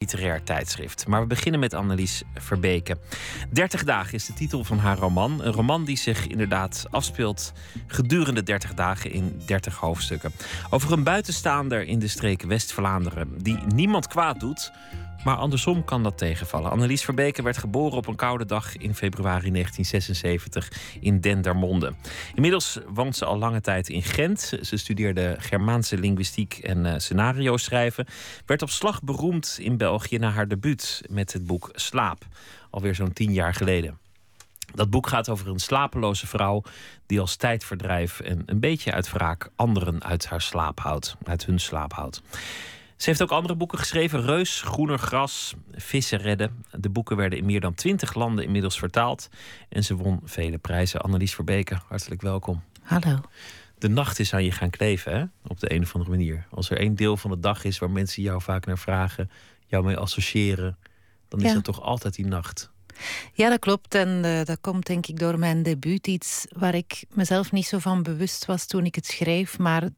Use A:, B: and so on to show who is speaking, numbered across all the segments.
A: literair tijdschrift. Maar we beginnen met Annelies Verbeke. 30 dagen is de titel van haar roman. Een roman die zich inderdaad afspeelt gedurende 30 dagen in 30 hoofdstukken. Over een buitenstaander in de streken West-Vlaanderen die niemand kwaad doet, maar andersom kan dat tegenvallen. Annelies Verbeke werd geboren op een koude dag in februari 1976 in Dendermonde. Inmiddels woont ze al lange tijd in Gent. Ze studeerde Germaanse linguïstiek en uh, scenario schrijven. Werd op slag beroemd in België na haar debuut met het boek Slaap. Alweer zo'n tien jaar geleden. Dat boek gaat over een slapeloze vrouw die als tijdverdrijf en een beetje uit wraak anderen uit haar slaap houdt, uit hun slaap houdt. Ze heeft ook andere boeken geschreven: Reus, Groener Gras, Vissen redden. De boeken werden in meer dan twintig landen inmiddels vertaald. En ze won vele prijzen. Annelies Verbeke, hartelijk welkom.
B: Hallo.
A: De nacht is aan je gaan kleven, hè? op de een of andere manier. Als er één deel van de dag is waar mensen jou vaak naar vragen, jou mee associëren, dan is dat toch altijd die nacht.
B: Ja, dat klopt. En uh, dat komt denk ik door mijn debuut. Iets waar ik mezelf niet zo van bewust was toen ik het schreef. Maar uh,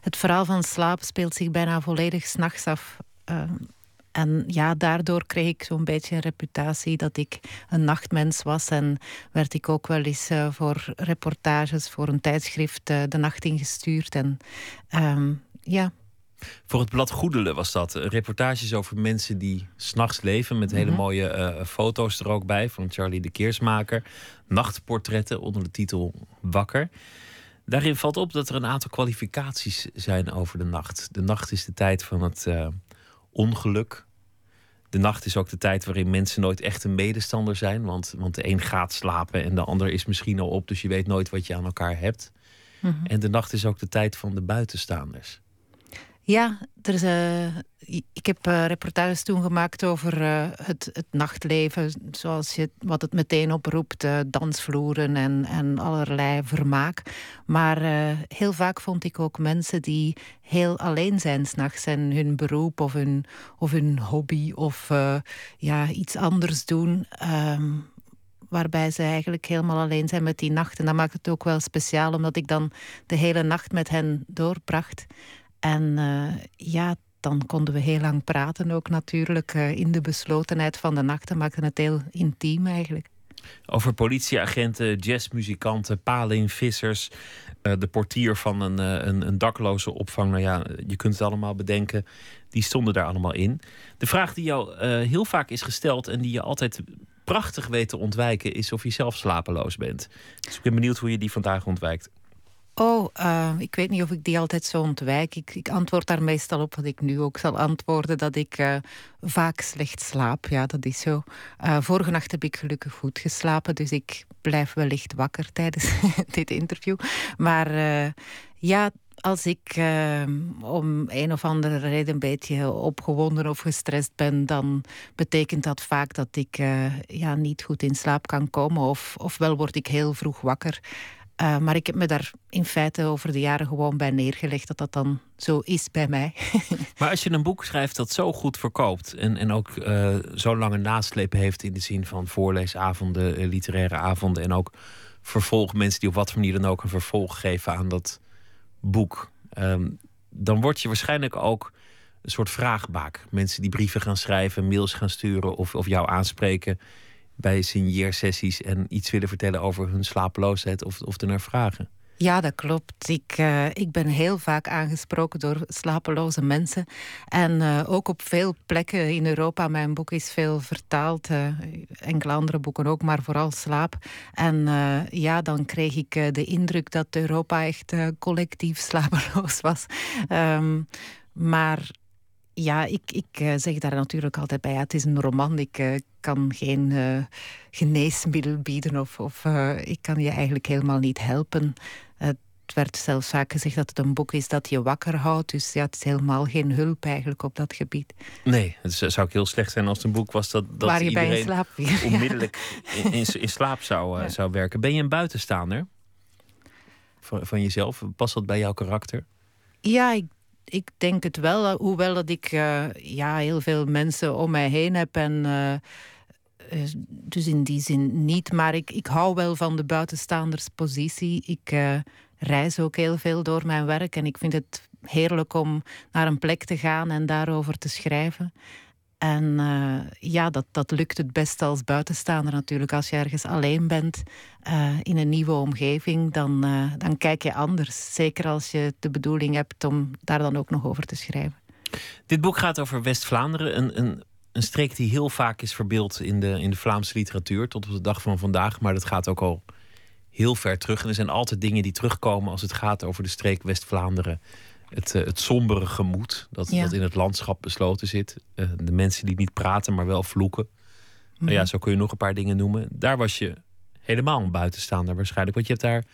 B: het verhaal van slaap speelt zich bijna volledig s'nachts af. Uh, en ja, daardoor kreeg ik zo'n beetje een reputatie dat ik een nachtmens was. En werd ik ook wel eens voor reportages voor een tijdschrift de nacht ingestuurd. En um, ja,
A: voor het blad Goedelen was dat. Reportages over mensen die s'nachts leven. Met hele mhm. mooie uh, foto's er ook bij van Charlie de Keersmaker. Nachtportretten onder de titel Wakker. Daarin valt op dat er een aantal kwalificaties zijn over de nacht. De nacht is de tijd van het uh, ongeluk. De nacht is ook de tijd waarin mensen nooit echt een medestander zijn. Want, want de een gaat slapen en de ander is misschien al op. Dus je weet nooit wat je aan elkaar hebt. Mm -hmm. En de nacht is ook de tijd van de buitenstaanders.
B: Ja, er is, uh, ik heb uh, reportages toen gemaakt over uh, het, het, nachtleven, zoals je, wat het meteen oproept, dansvloeren en, en allerlei vermaak. Maar heel vaak vond ik ook mensen die heel alleen zijn s'nachts en hun beroep of hun, of hobby of ja, iets anders doen. Um, waarbij ze eigenlijk helemaal alleen zijn met die nacht. En dat maakt het ook wel speciaal, omdat ik dan de hele nacht met hen doorbracht. En uh, ja, dan konden we heel lang praten ook natuurlijk uh, in de beslotenheid van de nacht. Dat maakte het heel intiem eigenlijk.
A: Over politieagenten, jazzmuzikanten, palingvissers, uh, de portier van een, een, een, dakloze opvang. Nou ja, je kunt het allemaal bedenken. Die stonden daar allemaal in. De vraag die jou heel vaak is gesteld en die je altijd prachtig weet te ontwijken, is of je zelf slapeloos bent. Dus ik ben benieuwd hoe je die vandaag ontwijkt.
B: Oh, uh, ik weet niet of ik die altijd zo ontwijk. Ik, ik, antwoord daar meestal op wat ik nu ook zal antwoorden: dat ik uh, vaak slecht slaap. Ja, dat is zo. Uh, vorige nacht heb ik gelukkig goed geslapen, dus ik blijf wellicht wakker tijdens dit interview. Maar ja, als ik om een of andere reden een beetje opgewonden of gestrest ben, dan betekent dat vaak dat ik ja, niet goed in slaap kan komen. Of, ofwel word ik heel vroeg wakker. Uh, maar ik heb me daar in feite over de jaren gewoon bij neergelegd dat dat dan zo is bij mij.
A: maar als je een boek schrijft dat zo goed verkoopt en, en ook uh, zo lange nasleep heeft in de zin van voorleesavonden, uh, literaire avonden en ook vervolg, mensen die op wat manier dan ook een vervolg geven aan dat boek, um, dan word je waarschijnlijk ook een soort vraagbaak. Mensen die brieven gaan schrijven, mails gaan sturen of, of jou aanspreken bij signeersessies en iets willen vertellen over hun slapeloosheid of, of er naar vragen.
B: Ja, dat klopt. Ik, uh, ik ben heel vaak aangesproken door slapeloze mensen. En uh, ook op veel plekken in Europa. Mijn boek is veel vertaald. Uh, enkele andere boeken ook, maar vooral slaap. En ja, dan kreeg ik de indruk dat Europa echt collectief slapeloos was. Um, maar ja, ik, ik uh, zeg daar natuurlijk altijd bij. Ja, het is een roman. Ik uh, kan geen uh, geneesmiddel bieden of, of ik kan je eigenlijk helemaal niet helpen. het werd zelfs vaak gezegd dat het een boek is dat je wakker houdt. Dus ja, het is helemaal geen hulp eigenlijk op dat gebied.
A: Nee, het zou ook heel slecht zijn als het een boek was dat, dat
B: Waar je
A: iedereen
B: bij in slaap
A: onmiddellijk in, in, in, slaap zou, ja. zou werken. Ben je een buitenstaander van, van jezelf? Past dat bij jouw karakter?
B: Ja, ik ik denk het wel, hoewel dat ik uh, ja, heel veel mensen om mij heen heb. En, uh, dus in die zin niet. Maar ik, ik hou wel van de buitenstaanderspositie. Ik reis ook heel veel door mijn werk. En ik vind het heerlijk om naar een plek te gaan en daarover te schrijven. En ja, dat, dat lukt het best als buitenstaander natuurlijk. Als je ergens alleen bent in een nieuwe omgeving, dan, dan kijk je anders. Zeker als je de bedoeling hebt om daar dan ook nog over te schrijven.
A: Dit boek gaat over West-Vlaanderen, een, een, een streek die heel vaak is verbeeld in de, in de Vlaamse literatuur tot op de dag van vandaag. Maar dat gaat ook al heel ver terug. En er zijn altijd dingen die terugkomen als het gaat over de streek West-Vlaanderen. Het, uh, het sombere gemoed dat, dat in het landschap besloten zit. Uh, de mensen die niet praten, maar wel vloeken. Nou ja, mhm. zo kun je nog een paar dingen noemen. Daar was je helemaal een buitenstaander waarschijnlijk. Want je hebt daar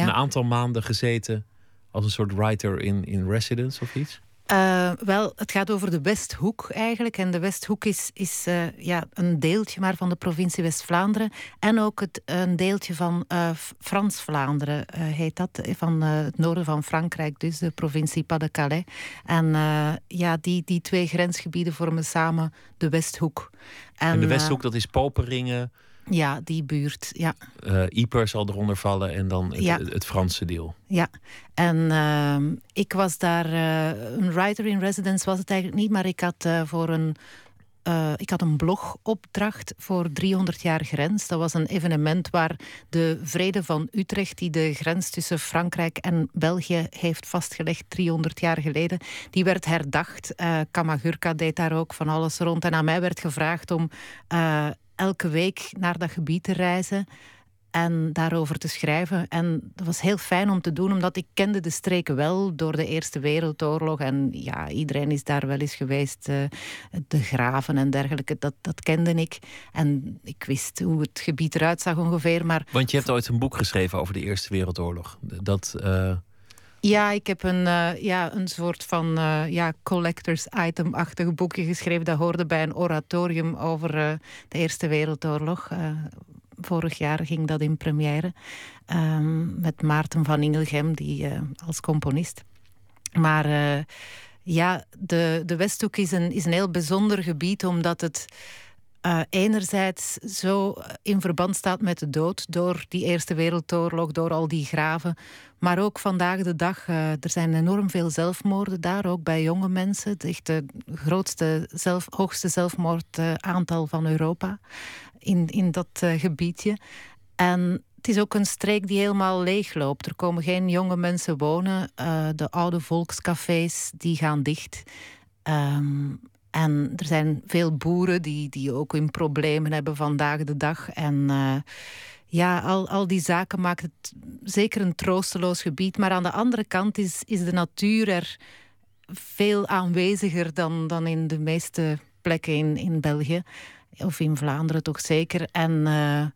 A: een aantal maanden gezeten als een soort writer in, in residence of iets.
B: Uh, wel, het gaat over de Westhoek eigenlijk. En de Westhoek is, is uh, ja, een deeltje maar van de provincie West-Vlaanderen. En ook het, een deeltje van uh, Frans-Vlaanderen heet dat. Van het noorden van Frankrijk, dus de provincie Pas-de-Calais. En ja, die, die twee grensgebieden vormen samen de Westhoek.
A: En, en de Westhoek, dat is Poperingen...
B: Ja, die buurt, ja.
A: Uh, Ieper zal eronder vallen en dan het, het Franse deel.
B: Ja, en uh, ik was daar, uh, een writer in residence was het eigenlijk niet, maar ik had uh, voor een uh, ik had een blogopdracht voor 300 jaar grens. Dat was een evenement waar de Vrede van Utrecht, die de grens tussen Frankrijk en België heeft vastgelegd 300 jaar geleden, die werd herdacht. Uh, Kamagurka deed daar ook van alles rond. En aan mij werd gevraagd om uh, elke week naar dat gebied te reizen en daarover te schrijven. En dat was heel fijn om te doen, omdat ik kende de streken wel door de Eerste Wereldoorlog. En ja, iedereen is daar wel eens geweest. Uh, de graven en dergelijke, dat, dat kende ik. En ik wist hoe het gebied eruit zag ongeveer. Maar...
A: Want je hebt ooit een boek geschreven over de Eerste Wereldoorlog. Dat... Uh...
B: Ja, ik heb een, uh, ja, een soort van uh, ja, collectors item-achtig boekje geschreven. Dat hoorde bij een oratorium over uh, de Eerste Wereldoorlog. vorig jaar ging dat in première. Um, met Maarten van Ingelgem, die, als componist. Maar ja, de, de Westhoek is een, is een heel bijzonder gebied, omdat het uh, enerzijds zo in verband staat met de dood door die Eerste Wereldoorlog, door al die graven. Maar ook vandaag de dag, uh, er zijn enorm veel zelfmoorden daar, ook bij jonge mensen. Het echt het grootste, zelf, hoogste zelfmoordaantal van Europa in, in dat gebiedje. En het is ook een streek die helemaal leeg loopt. Er komen geen jonge mensen wonen. de oude volkscafés die gaan dicht. Um, en er zijn veel boeren die, die ook hun problemen hebben vandaag de dag. En uh, ja, al, al die zaken maken het zeker een troosteloos gebied. Maar aan de andere kant is, is de natuur er veel aanweziger dan, dan in de meeste plekken in, in België. Of in Vlaanderen toch zeker. En uh,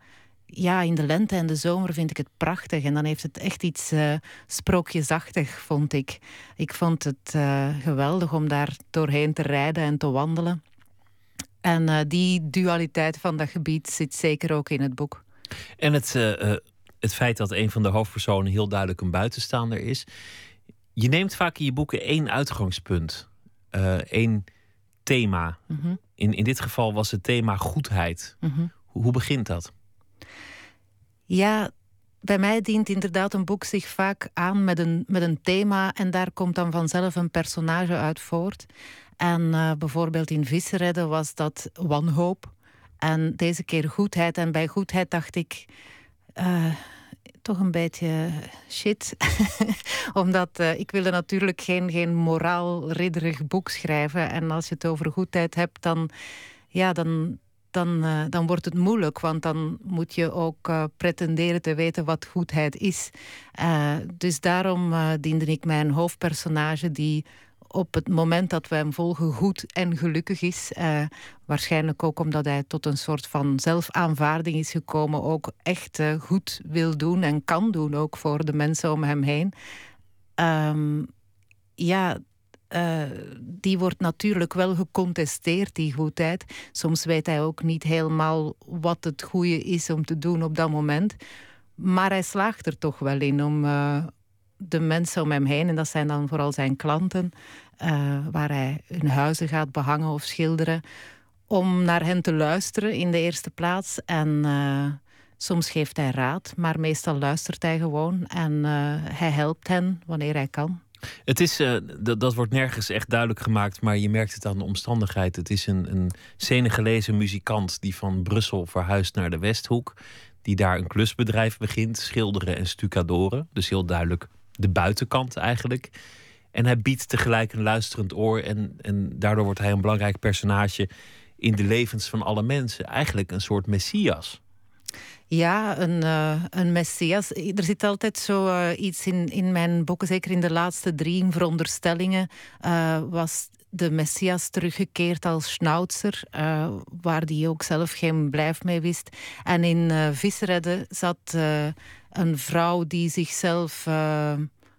B: ja, in de lente en de zomer vind ik het prachtig. En dan heeft het echt iets uh, sprookjesachtig, vond ik. Ik vond het uh, geweldig om daar doorheen te rijden en te wandelen. En uh, die dualiteit van dat gebied zit zeker ook in het boek.
A: En het, het feit dat een van de hoofdpersonen heel duidelijk een buitenstaander is. Je neemt vaak in je boeken één uitgangspunt, één thema. Mm -hmm. in, in dit geval was het thema goedheid. Mm -hmm. hoe, hoe begint dat?
B: Ja, bij mij dient inderdaad een boek zich vaak aan met een, met een thema en daar komt dan vanzelf een personage uit voort. En uh, bijvoorbeeld in Visseredden was dat wanhoop. En deze keer goedheid. En bij goedheid dacht ik uh, toch een beetje shit. Omdat uh, ik wilde natuurlijk geen, geen moraalridderig boek schrijven. En als je het over goedheid hebt, dan, ja, dan, dan, uh, dan wordt het moeilijk. Want dan moet je ook uh, pretenderen te weten wat goedheid is. Uh, dus daarom diende ik mijn hoofdpersonage die op het moment dat we hem volgen goed en gelukkig is. waarschijnlijk ook omdat hij tot een soort van zelfaanvaarding is gekomen. Ook echt goed wil doen en kan doen ook voor de mensen om hem heen. Um, ja, uh, die wordt natuurlijk wel gecontesteerd, die goedheid. Soms weet hij ook niet helemaal wat het goede is om te doen op dat moment. Maar hij slaagt er toch wel in om uh, de mensen om hem heen, en dat zijn dan vooral zijn klanten, uh, waar hij hun huizen gaat behangen of schilderen, om naar hen te luisteren in de eerste plaats. En soms geeft hij raad, maar meestal luistert hij gewoon en hij helpt hen wanneer hij kan.
A: Het is, uh, dat wordt nergens echt duidelijk gemaakt, maar je merkt het aan de omstandigheid. Het is een, een Senegaleese muzikant die van Brussel verhuist naar de Westhoek. Die daar een klusbedrijf begint, schilderen en stucadoren. Dus heel duidelijk de buitenkant eigenlijk. En hij biedt tegelijk een luisterend oor. En, en daardoor wordt hij een belangrijk personage in de levens van alle mensen. Eigenlijk een soort messias.
B: Ja, een, uh, een messias. Er zit altijd zo uh, iets in, in mijn boeken, zeker in de laatste drie veronderstellingen, uh, was de messias teruggekeerd als schnauzer, waar die ook zelf geen blijf mee wist. En in Visredden zat een vrouw die zichzelf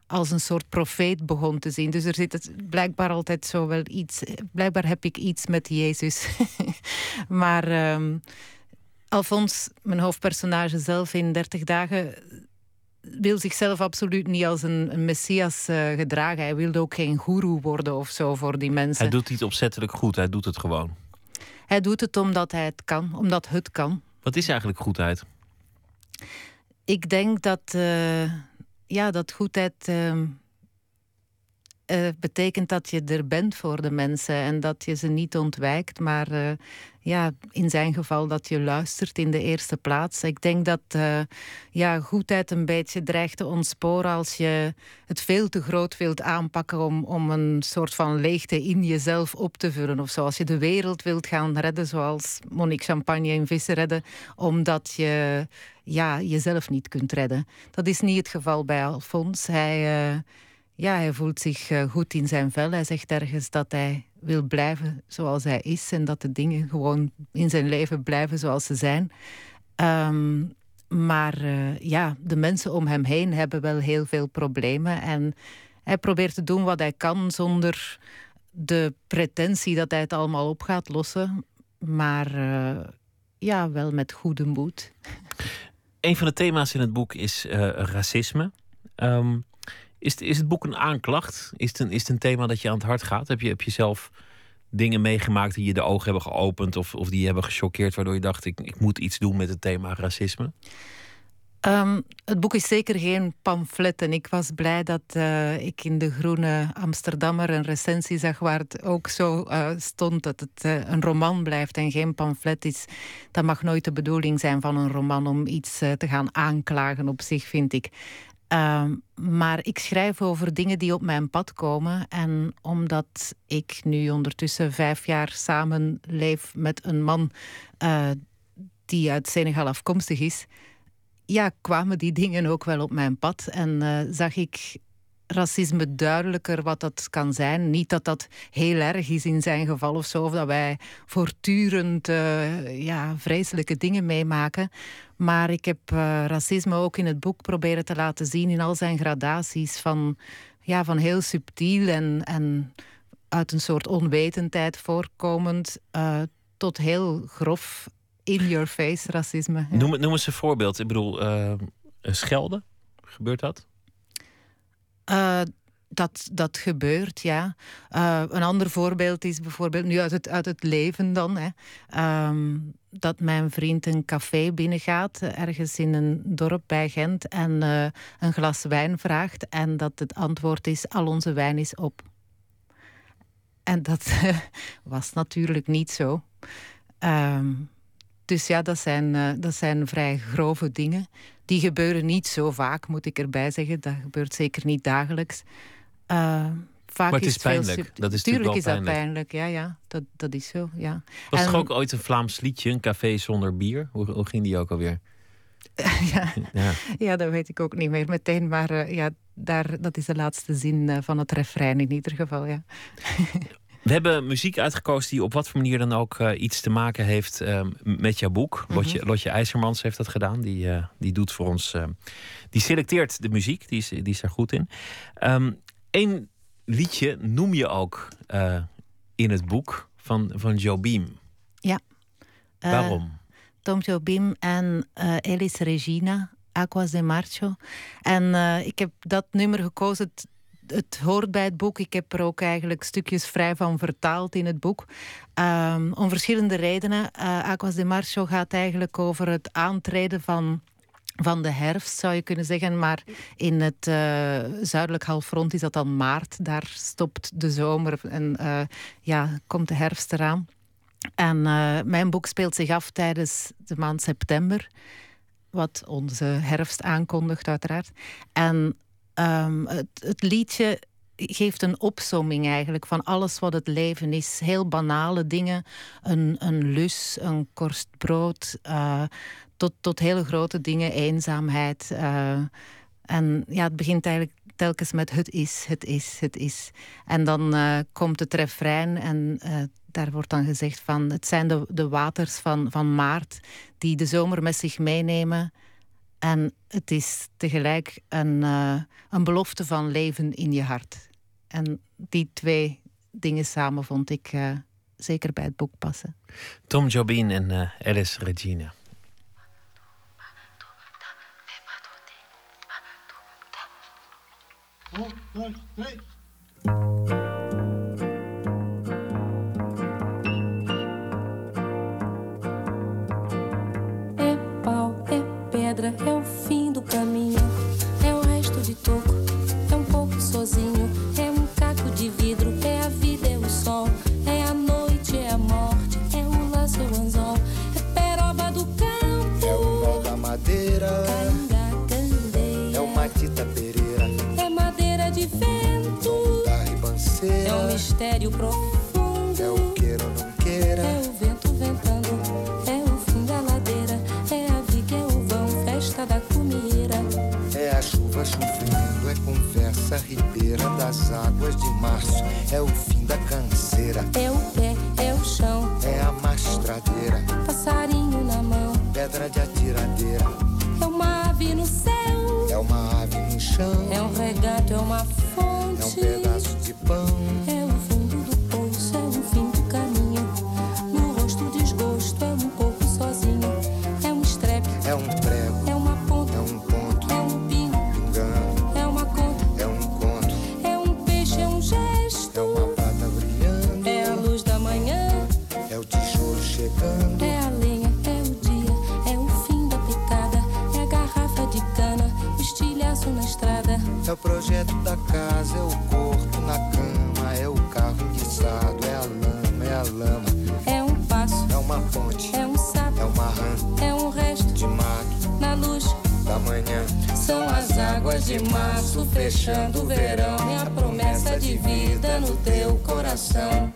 B: als een soort profeet begon te zien. Dus er zit blijkbaar altijd zo wel iets. Blijkbaar heb ik iets met Jezus. maar um, Alfons, mijn hoofdpersonage zelf in 30 dagen, wil zichzelf absoluut niet als een, een messias uh, gedragen. Hij wilde ook geen goeroe worden of zo voor die mensen.
A: Hij doet iets opzettelijk goed, hij doet het gewoon.
B: Hij doet het omdat hij het kan, omdat het kan.
A: Wat is eigenlijk goedheid?
B: Ik denk dat, uh, ja, dat goedheid uh, betekent dat je er bent voor de mensen en dat je ze niet ontwijkt, maar uh, ja, in zijn geval dat je luistert in de eerste plaats. Ik denk dat uh, ja, goedheid een beetje dreigt te ontsporen als je het veel te groot wilt aanpakken om, om een soort van leegte in jezelf op te vullen. Of zoals je de wereld wilt gaan redden, zoals Monique Champagne in Vissen redden, omdat je ja, jezelf niet kunt redden. Dat is niet het geval bij Alfons. Hij, uh, ja, hij voelt zich uh, goed in zijn vel. Hij zegt ergens dat hij wil blijven zoals hij is en dat de dingen gewoon in zijn leven blijven zoals ze zijn. Um, maar uh, ja, de mensen om hem heen hebben wel heel veel problemen. En hij probeert te doen wat hij kan zonder de pretentie dat hij het allemaal op gaat lossen. Maar uh, ja, wel met goede moed.
A: Een van de thema's in het boek is racisme. Um, is, het, is het boek een aanklacht? Is het een, is het een thema dat je aan het hart gaat? Heb je, heb je zelf dingen meegemaakt die je de ogen hebben geopend of, of die je hebben gechoqueerd, waardoor je dacht: ik, ik moet iets doen met het thema racisme?
B: Um, het boek is zeker geen pamflet. En ik was blij dat uh, ik in de Groene Amsterdammer een recensie zag waar het ook zo uh, stond dat het uh, een roman blijft en geen pamflet is. Dat mag nooit de bedoeling zijn van een roman om iets te gaan aanklagen op zich, vind ik. Uh, maar ik schrijf over dingen die op mijn pad komen. En omdat ik nu ondertussen vijf jaar samen leef met een man uh, die uit Senegal afkomstig is, ja, kwamen die dingen ook wel op mijn pad. En uh, zag ik racisme duidelijker wat dat kan zijn. Niet dat dat heel erg is in zijn geval of zo, of dat wij voortdurend uh, ja, vreselijke dingen meemaken. Maar ik heb uh, racisme ook in het boek proberen te laten zien in al zijn gradaties. Van, ja, van heel subtiel en, en uit een soort onwetendheid voorkomend uh, tot heel grof in-your-face racisme.
A: Ja. Noem, noem eens een voorbeeld. Ik bedoel, schelden, gebeurt dat?
B: Uh, dat, dat gebeurt, ja. Uh, een ander voorbeeld is bijvoorbeeld nu uit het, uit het leven dan. Hè. Um, dat mijn vriend een café binnengaat, ergens in een dorp bij Gent, en uh, een glas wijn vraagt. En dat het antwoord is: al onze wijn is op. En dat was natuurlijk niet zo. Um, dus ja, dat zijn, uh, dat zijn vrij grove dingen. Die gebeuren niet zo vaak, moet ik erbij zeggen. Dat gebeurt zeker niet dagelijks. Uh,
A: vaak maar het is, is pijnlijk. Dat is
B: Tuurlijk is
A: dat
B: pijnlijk, ja, ja. Dat, dat is zo, ja.
A: Was en... er ook ooit een Vlaams liedje, een café zonder bier? Hoe, hoe ging die ook alweer?
B: ja. ja. ja, dat weet ik ook niet meer meteen. Maar uh, ja, daar, dat is de laatste zin van het refrein in ieder geval, ja.
A: We hebben muziek uitgekozen die op wat voor manier dan ook uh, iets te maken heeft uh, met jouw boek. Mm -hmm. Lotje, Lotje IJzermans heeft dat gedaan. Die, uh, die doet voor ons. die selecteert de muziek. Die is, die is daar goed in. Eén um, liedje noem je ook in het boek van, van Jobim.
B: Ja.
A: Waarom?
B: Tom Jobim en Elis Regina. Aquas de Marcho. En ik heb dat nummer gekozen het hoort bij het boek. Ik heb er ook eigenlijk stukjes vrij van vertaald in het boek. Um, om verschillende redenen. Uh, Aquas de Marcho gaat eigenlijk over het aantreden van van de herfst, zou je kunnen zeggen. Maar in het uh, zuidelijk halfrond is dat dan maart. Daar stopt de zomer en uh, ja, komt de herfst eraan. En mijn boek speelt zich af tijdens de maand september. Wat onze herfst aankondigt, uiteraard. En um, het, het liedje geeft een opsomming eigenlijk van alles wat het leven is. Heel banale dingen. Een, een lus, een korst brood. Uh, tot, tot hele grote dingen, eenzaamheid. Uh, en ja, het begint eigenlijk telkens met het is, het is, het is. En dan uh, komt het refrein en daar wordt dan gezegd van... het zijn de, de waters van, van maart die de zomer met zich meenemen... En het is tegelijk een, uh, een belofte van leven in je hart. En die twee dingen samen vond ik uh, zeker bij het boek passen.
A: Tom Jobin en uh, Alice Regina. Oh,
C: março
D: fechando o verão. É a promessa de vida no teu coração.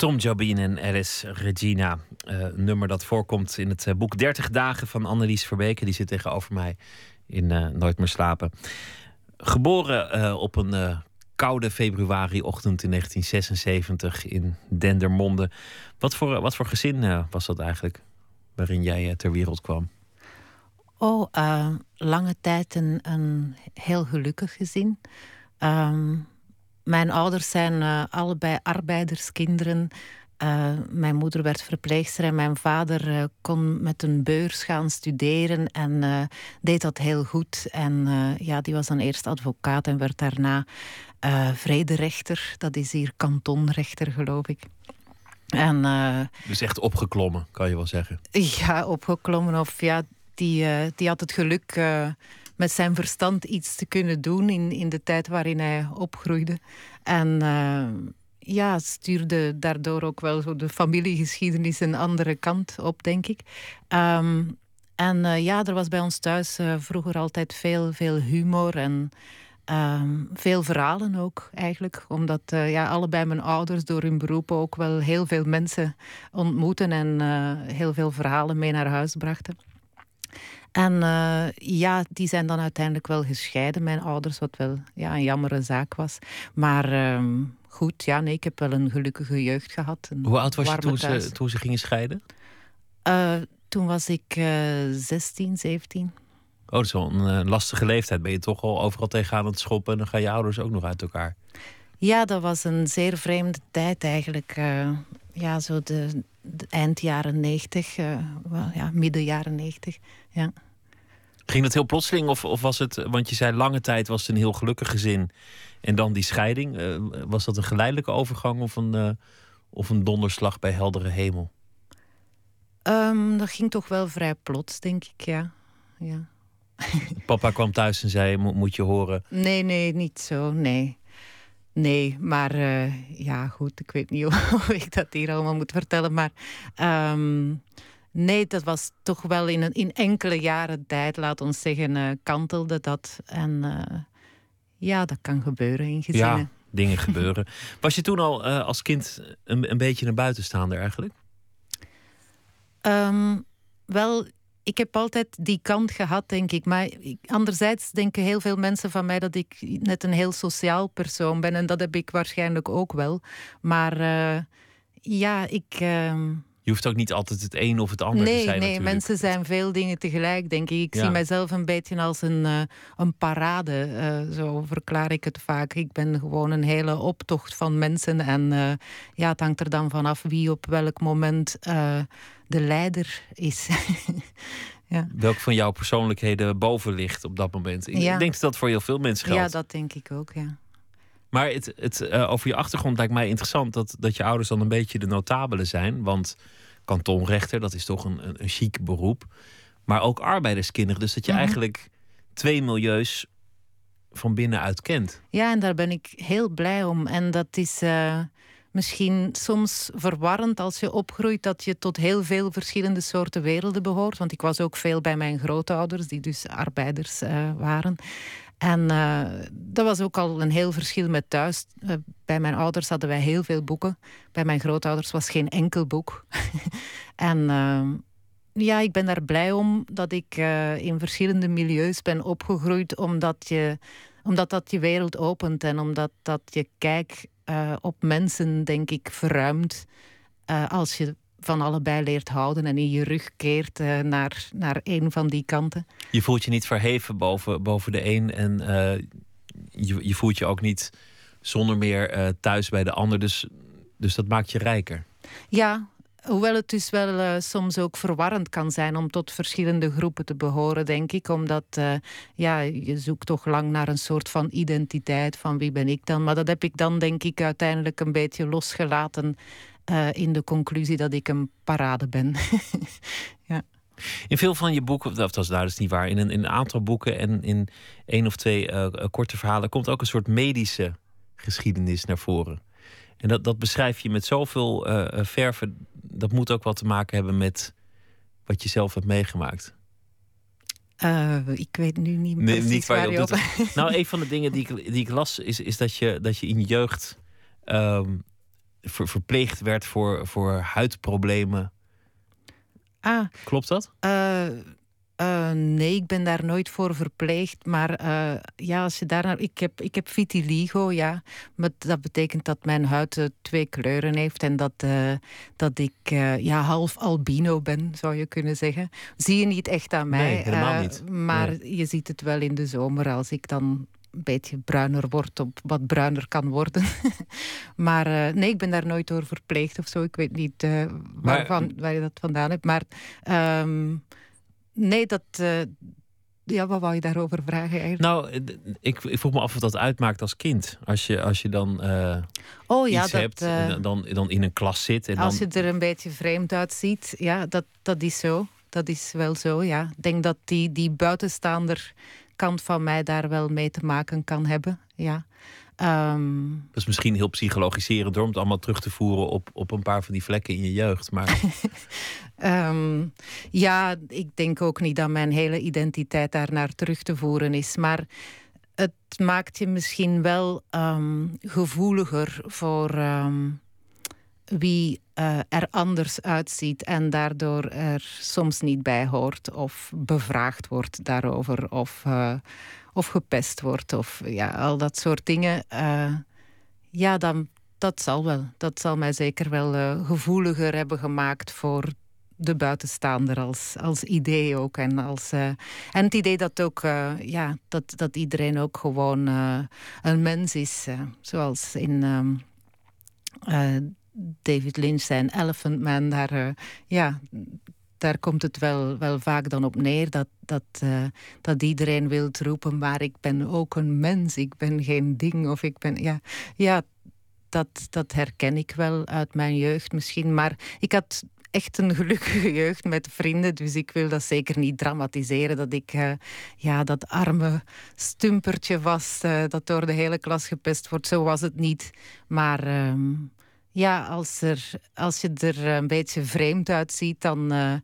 A: Tom Jobin en Alice Regina. eh, een nummer dat voorkomt in het eh, boek 30 dagen van Annelies Verbeke. Die zit tegenover mij in eh, Nooit meer slapen. Geboren op een koude februariochtend in 1976 in Dendermonde. Wat voor, wat voor gezin was dat eigenlijk waarin jij ter wereld kwam?
B: Oh, lange tijd een, een, heel gelukkig gezin. Um, mijn ouders zijn uh, allebei arbeiderskinderen. Uh, mijn moeder werd verpleegster en mijn vader uh, kon met een beurs gaan studeren en deed dat heel goed. En ja, die was dan eerst advocaat en werd daarna vrederechter. Dat is hier kantonrechter, geloof ik. En,
A: dus echt opgeklommen, kan je wel zeggen?
B: Ja, opgeklommen. Of ja, die, die had het geluk met zijn verstand iets te kunnen doen in, in de tijd waarin hij opgroeide. En ja, stuurde daardoor ook wel zo de familiegeschiedenis een andere kant op, denk ik. Ehm, en uh, ja, er was bij ons thuis uh, vroeger altijd veel, veel humor en um, veel verhalen ook eigenlijk. Omdat uh, ja, allebei mijn ouders door hun beroep ook wel heel veel mensen ontmoeten en heel veel verhalen mee naar huis brachten. En ja, die zijn dan uiteindelijk wel gescheiden, mijn ouders, wat wel ja, een jammere zaak was. Maar ehm, goed. Ja, nee, ik heb wel een gelukkige jeugd gehad.
A: Hoe oud was je toen ze, toen ze gingen scheiden?
B: Uh, toen was ik uh, 16, 17. Oh,
A: dat is wel een uh, lastige leeftijd. Ben je toch al overal tegenaan het schoppen en dan gaan je ouders ook nog uit elkaar?
B: Ja, dat was een zeer vreemde tijd eigenlijk. Uh, ja, zo de, de, eind jaren 90, ja, midden jaren 90. Ja.
A: Ging dat heel plotseling of, of was het, want je zei lange tijd was het een heel gelukkig gezin. En dan die scheiding. Uh, was dat een geleidelijke overgang of een, uh, of een donderslag bij heldere hemel?
B: Um, dat ging toch wel vrij plots, denk ik, ja. ja.
A: Papa kwam thuis en zei: Moet je horen?
B: Nee, nee, niet zo, nee. Nee, maar uh, ja, goed, ik weet niet hoe ik dat hier allemaal moet vertellen. Maar um, nee, dat was toch wel in, een, in enkele jaren tijd, laat ons zeggen, uh, kantelde dat. En uh, ja, dat kan gebeuren in gezinnen.
A: Ja, dingen gebeuren. Was je toen al als kind een, een beetje een buitenstaander eigenlijk?
B: Um, wel, ik heb altijd die kant gehad, denk ik. Maar anderzijds denken heel veel mensen van mij dat ik net een heel sociaal persoon ben. En dat heb ik waarschijnlijk ook wel. Maar uh, ja, ik. Uh,
A: je hoeft ook niet altijd het een of het ander
B: nee,
A: te zijn.
B: Nee, mensen zijn veel dingen tegelijk, denk ik. Ik zie mijzelf een beetje als een, uh, een parade. Uh, zo verklaar ik het vaak. Ik ben gewoon een hele optocht van mensen. En uh, ja, het hangt er dan vanaf wie op welk moment de leider is.
A: ja. Welk van jouw persoonlijkheden boven ligt op dat moment? Ik denk dat dat voor heel veel mensen geldt.
B: Ja, dat denk ik ook, ja.
A: Maar het, het, uh, over je achtergrond lijkt mij interessant dat, dat je ouders dan een beetje de notabelen zijn. Want kantonrechter, dat is toch een, een, een chic beroep. Maar ook arbeiderskinderen. Dus dat je mhm. eigenlijk twee milieus van binnenuit kent.
B: Ja, en daar ben ik heel blij om. En dat is uh, misschien soms verwarrend als je opgroeit dat je tot heel veel verschillende soorten werelden behoort. Want ik was ook veel bij mijn grootouders, die dus arbeiders uh, waren. En uh, dat was ook al een heel verschil met thuis. Uh, bij mijn ouders hadden wij heel veel boeken. Bij mijn grootouders was geen enkel boek. en uh, ja, ik ben daar blij om dat ik in verschillende milieus ben opgegroeid, omdat, je, omdat dat je wereld opent en omdat dat je kijk op mensen, denk ik, verruimt. als je van allebei leert houden en in je rug keert uh, naar, naar een van die kanten.
A: Je voelt je niet verheven boven, boven de een en uh, je, je voelt je ook niet zonder meer uh, thuis bij de ander. Dus, dus dat maakt je rijker.
B: Ja, hoewel het dus wel soms ook verwarrend kan zijn om tot verschillende groepen te behoren, denk ik. Omdat ja, je zoekt toch lang naar een soort van identiteit van wie ben ik dan. Maar dat heb ik dan denk ik uiteindelijk een beetje losgelaten uh, in de conclusie dat ik een parade ben. ja.
A: In veel van je boeken, dat was daar dus niet waar, in een, in een aantal boeken en in één of twee uh, korte verhalen komt ook een soort medische geschiedenis naar voren. En dat, dat beschrijf je met zoveel uh, verven. Dat moet ook wat te maken hebben met wat je zelf hebt meegemaakt.
B: Uh, ik weet nu niet meer. Nee, niet waar je op.
A: Doet. nou, een van de dingen die ik, die ik las is, is dat, je, dat je in je jeugd um, ver, verpleegd werd voor, voor huidproblemen.
B: Ah,
A: Klopt dat?
B: Uh, Uh, nee, ik ben daar nooit voor verpleegd. Maar uh, ja, als je daar ik heb, ik heb vitiligo, ja. Maar dat betekent dat mijn huid uh, twee kleuren heeft en dat, dat ik ja, half albino ben, zou je kunnen zeggen. Zie je niet echt aan mij.
A: Nee, helemaal niet.
B: Maar
A: nee.
B: je ziet het wel in de zomer als ik dan een beetje bruiner wordt, op wat bruiner kan worden. maar uh, nee, ik ben daar nooit door verpleegd of zo. Ik weet niet uh, waarvan, maar, waar je dat vandaan hebt. Maar um, nee, dat. Uh, ja, wat wou je daarover vragen eigenlijk?
A: Nou, ik, ik vroeg me af of dat uitmaakt als kind. Als je, als je dan
B: oh, ja,
A: iets
B: dat,
A: hebt en dan, dan in een klas zit. En
B: als
A: dan...
B: je er een beetje vreemd uitziet, ja, dat, dat is zo. Dat is wel zo, ja. Ik denk dat die, die buitenstaander kant van mij daar wel mee te maken kan hebben. Ja. Um,
A: dat is misschien heel psychologiserend door om het allemaal terug te voeren op, op een paar van die vlekken in je jeugd. Maar...
B: um, ja, ik denk ook niet dat mijn hele identiteit daar naar terug te voeren is. Maar het maakt je misschien wel um, gevoeliger voor wie uh, er anders uitziet en daardoor er soms niet bij hoort of bevraagd wordt daarover of, uh, of gepest wordt of ja, al dat soort dingen. Uh, ja, dan, dat zal wel. Dat zal mij zeker wel gevoeliger hebben gemaakt voor de buitenstaander als, als idee ook. En, als, en het idee dat ook ja, dat, dat iedereen ook gewoon een mens is. zoals in um, David Lynch Elephant Man, daar, uh, ja, daar komt het wel, wel vaak dan op neer dat, dat, uh, dat iedereen wil roepen, maar ik ben ook een mens, ik ben geen ding of ik ben, ja, ja dat, dat herken ik wel uit mijn jeugd misschien, maar ik had echt een gelukkige jeugd met vrienden. Dus ik wil dat zeker niet dramatiseren. Dat ik uh, ja, dat arme stumpertje was dat door de hele klas gepest wordt. Zo was het niet. Maar um, ja, als, er, als je er een beetje vreemd uitziet, dan, uh,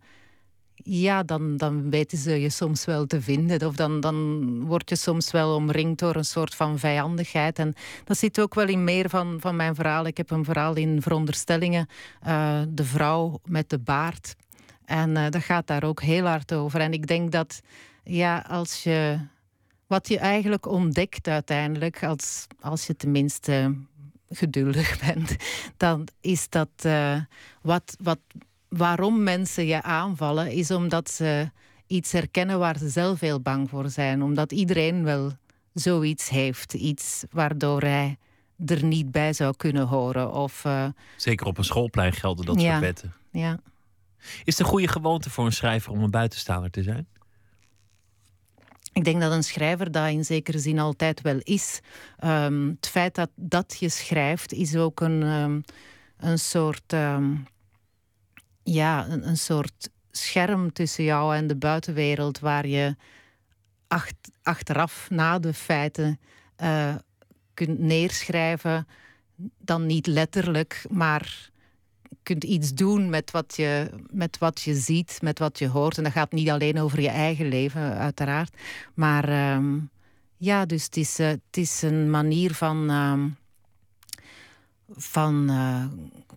B: ja, dan, dan weten ze je soms wel te vinden. Of dan, dan word je soms wel omringd door een soort van vijandigheid. En dat zit ook wel in meer van, van mijn verhaal. Ik heb een verhaal in Veronderstellingen, uh, de vrouw met de baard. En uh, dat gaat daar ook heel hard over. En ik denk dat ja, als je wat je eigenlijk ontdekt uiteindelijk, als, als je tenminste geduldig bent, dan is dat uh, wat, wat, waarom mensen je aanvallen, is omdat ze iets herkennen waar ze zelf heel bang voor zijn. Omdat iedereen wel zoiets heeft, iets waardoor hij er niet bij zou kunnen horen. Of, uh,
A: Zeker op een schoolplein gelden dat
B: ja,
A: soort wetten.
B: Ja.
A: Is het een goede gewoonte voor een schrijver om een buitenstaander te zijn?
B: Ik denk dat een schrijver dat in zekere zin altijd wel is. Um, het feit dat, dat je schrijft is ook een, um, een soort. Um, ja, een, een, soort scherm tussen jou en de buitenwereld waar je acht, achteraf na de feiten uh, kunt neerschrijven. Dan niet letterlijk, maar kunt iets doen met wat, je, met wat je ziet, met wat je hoort. En dat gaat niet alleen over je eigen leven, uiteraard. Maar um, ja, dus het is, uh, het is een manier van. Uh, van uh,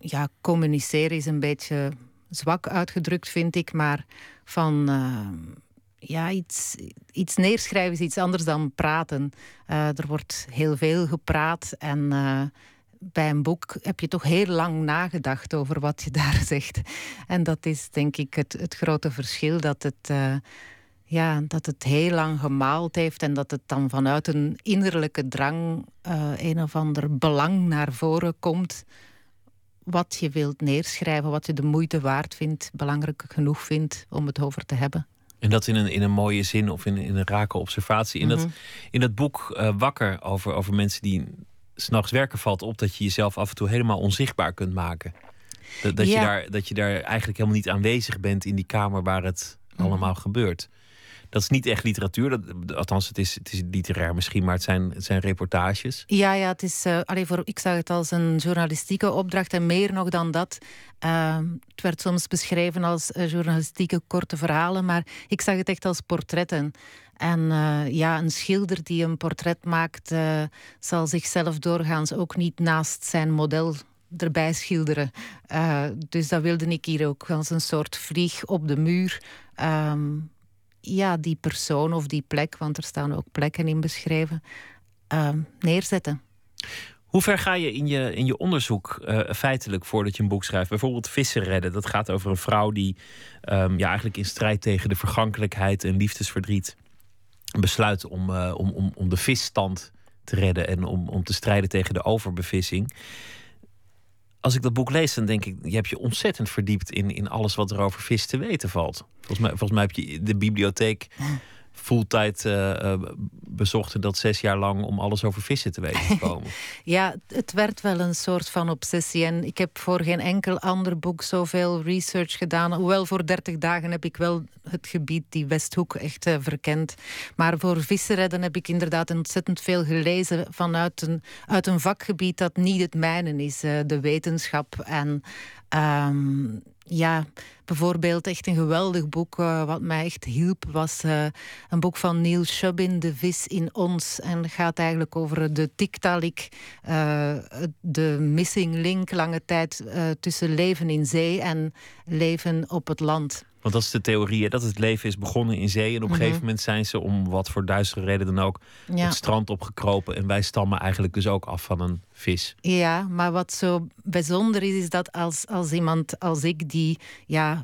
B: ja, communiceren is een beetje zwak uitgedrukt, vind ik. Maar van ja, iets, iets neerschrijven is iets anders dan praten. er wordt heel veel gepraat en bij een boek heb je toch heel lang nagedacht over wat je daar zegt. En dat is denk ik het, het grote verschil, dat het, uh, ja, dat het heel lang gemaald heeft en dat het dan vanuit een innerlijke drang uh, een of ander belang naar voren komt. Wat je wilt neerschrijven, wat je de moeite waard vindt, belangrijk genoeg vindt om het over te hebben.
A: En dat in een, in een mooie zin of in, in een rake observatie. In, mm -hmm. dat, in dat boek uh, Wakker over, over mensen die s'nachts werken valt op dat je jezelf af en toe helemaal onzichtbaar kunt maken. Dat, dat, ja. je, daar, dat je daar eigenlijk helemaal niet aanwezig bent in die kamer waar het mm. allemaal gebeurt. Dat is niet echt literatuur, dat, althans, het is, het is literair misschien, maar het zijn, het zijn reportages.
B: Ja, ja het is, uh, allee, voor, ik zag het als een journalistieke opdracht en meer nog dan dat. Uh, het werd soms beschreven als uh, journalistieke korte verhalen, maar ik zag het echt als portretten. En uh, ja, een schilder die een portret maakt, uh, zal zichzelf doorgaans ook niet naast zijn model erbij schilderen. Uh, dus dat wilde ik hier ook als een soort vlieg op de muur. Um, ja, die persoon of die plek, want er staan ook plekken in beschreven, ehm, neerzetten.
A: Hoe ver ga je in je, in je onderzoek feitelijk voordat je een boek schrijft? Bijvoorbeeld Vissen redden. Dat gaat over een vrouw die um, ja, eigenlijk in strijd tegen de vergankelijkheid en liefdesverdriet besluit om, uh, om, om, om de visstand te redden en om, om te strijden tegen de overbevissing. Als ik dat boek lees, dan denk ik, je hebt je ontzettend verdiept in, in alles wat er over vis te weten valt. Volgens mij, volgens mij heb je de bibliotheek fulltime uh, bezochten dat zes jaar lang om alles over vissen te weten te komen.
B: ja, het werd wel een soort van obsessie. En ik heb voor geen enkel ander boek zoveel research gedaan. Hoewel voor 30 dagen heb ik wel het gebied, die Westhoek, echt uh, verkend. Maar voor vissenredden heb ik inderdaad ontzettend veel gelezen vanuit een, uit een vakgebied dat niet het mijne is. Uh, de wetenschap en um, ja, bijvoorbeeld echt een geweldig boek uh, wat mij echt hielp was uh, een boek van Neil Shubin, De vis in ons. En gaat eigenlijk over de tiktalik, uh, de missing link lange tijd tussen leven in zee en leven op het land.
A: Want dat is de theorie, dat het leven is begonnen in zee. En op een mhm. gegeven moment zijn ze, om wat voor duistere reden dan ook, het strand opgekropen. En wij stammen eigenlijk dus ook af van een vis.
B: Ja, maar wat zo bijzonder is, is dat als, als iemand als ik, die ja,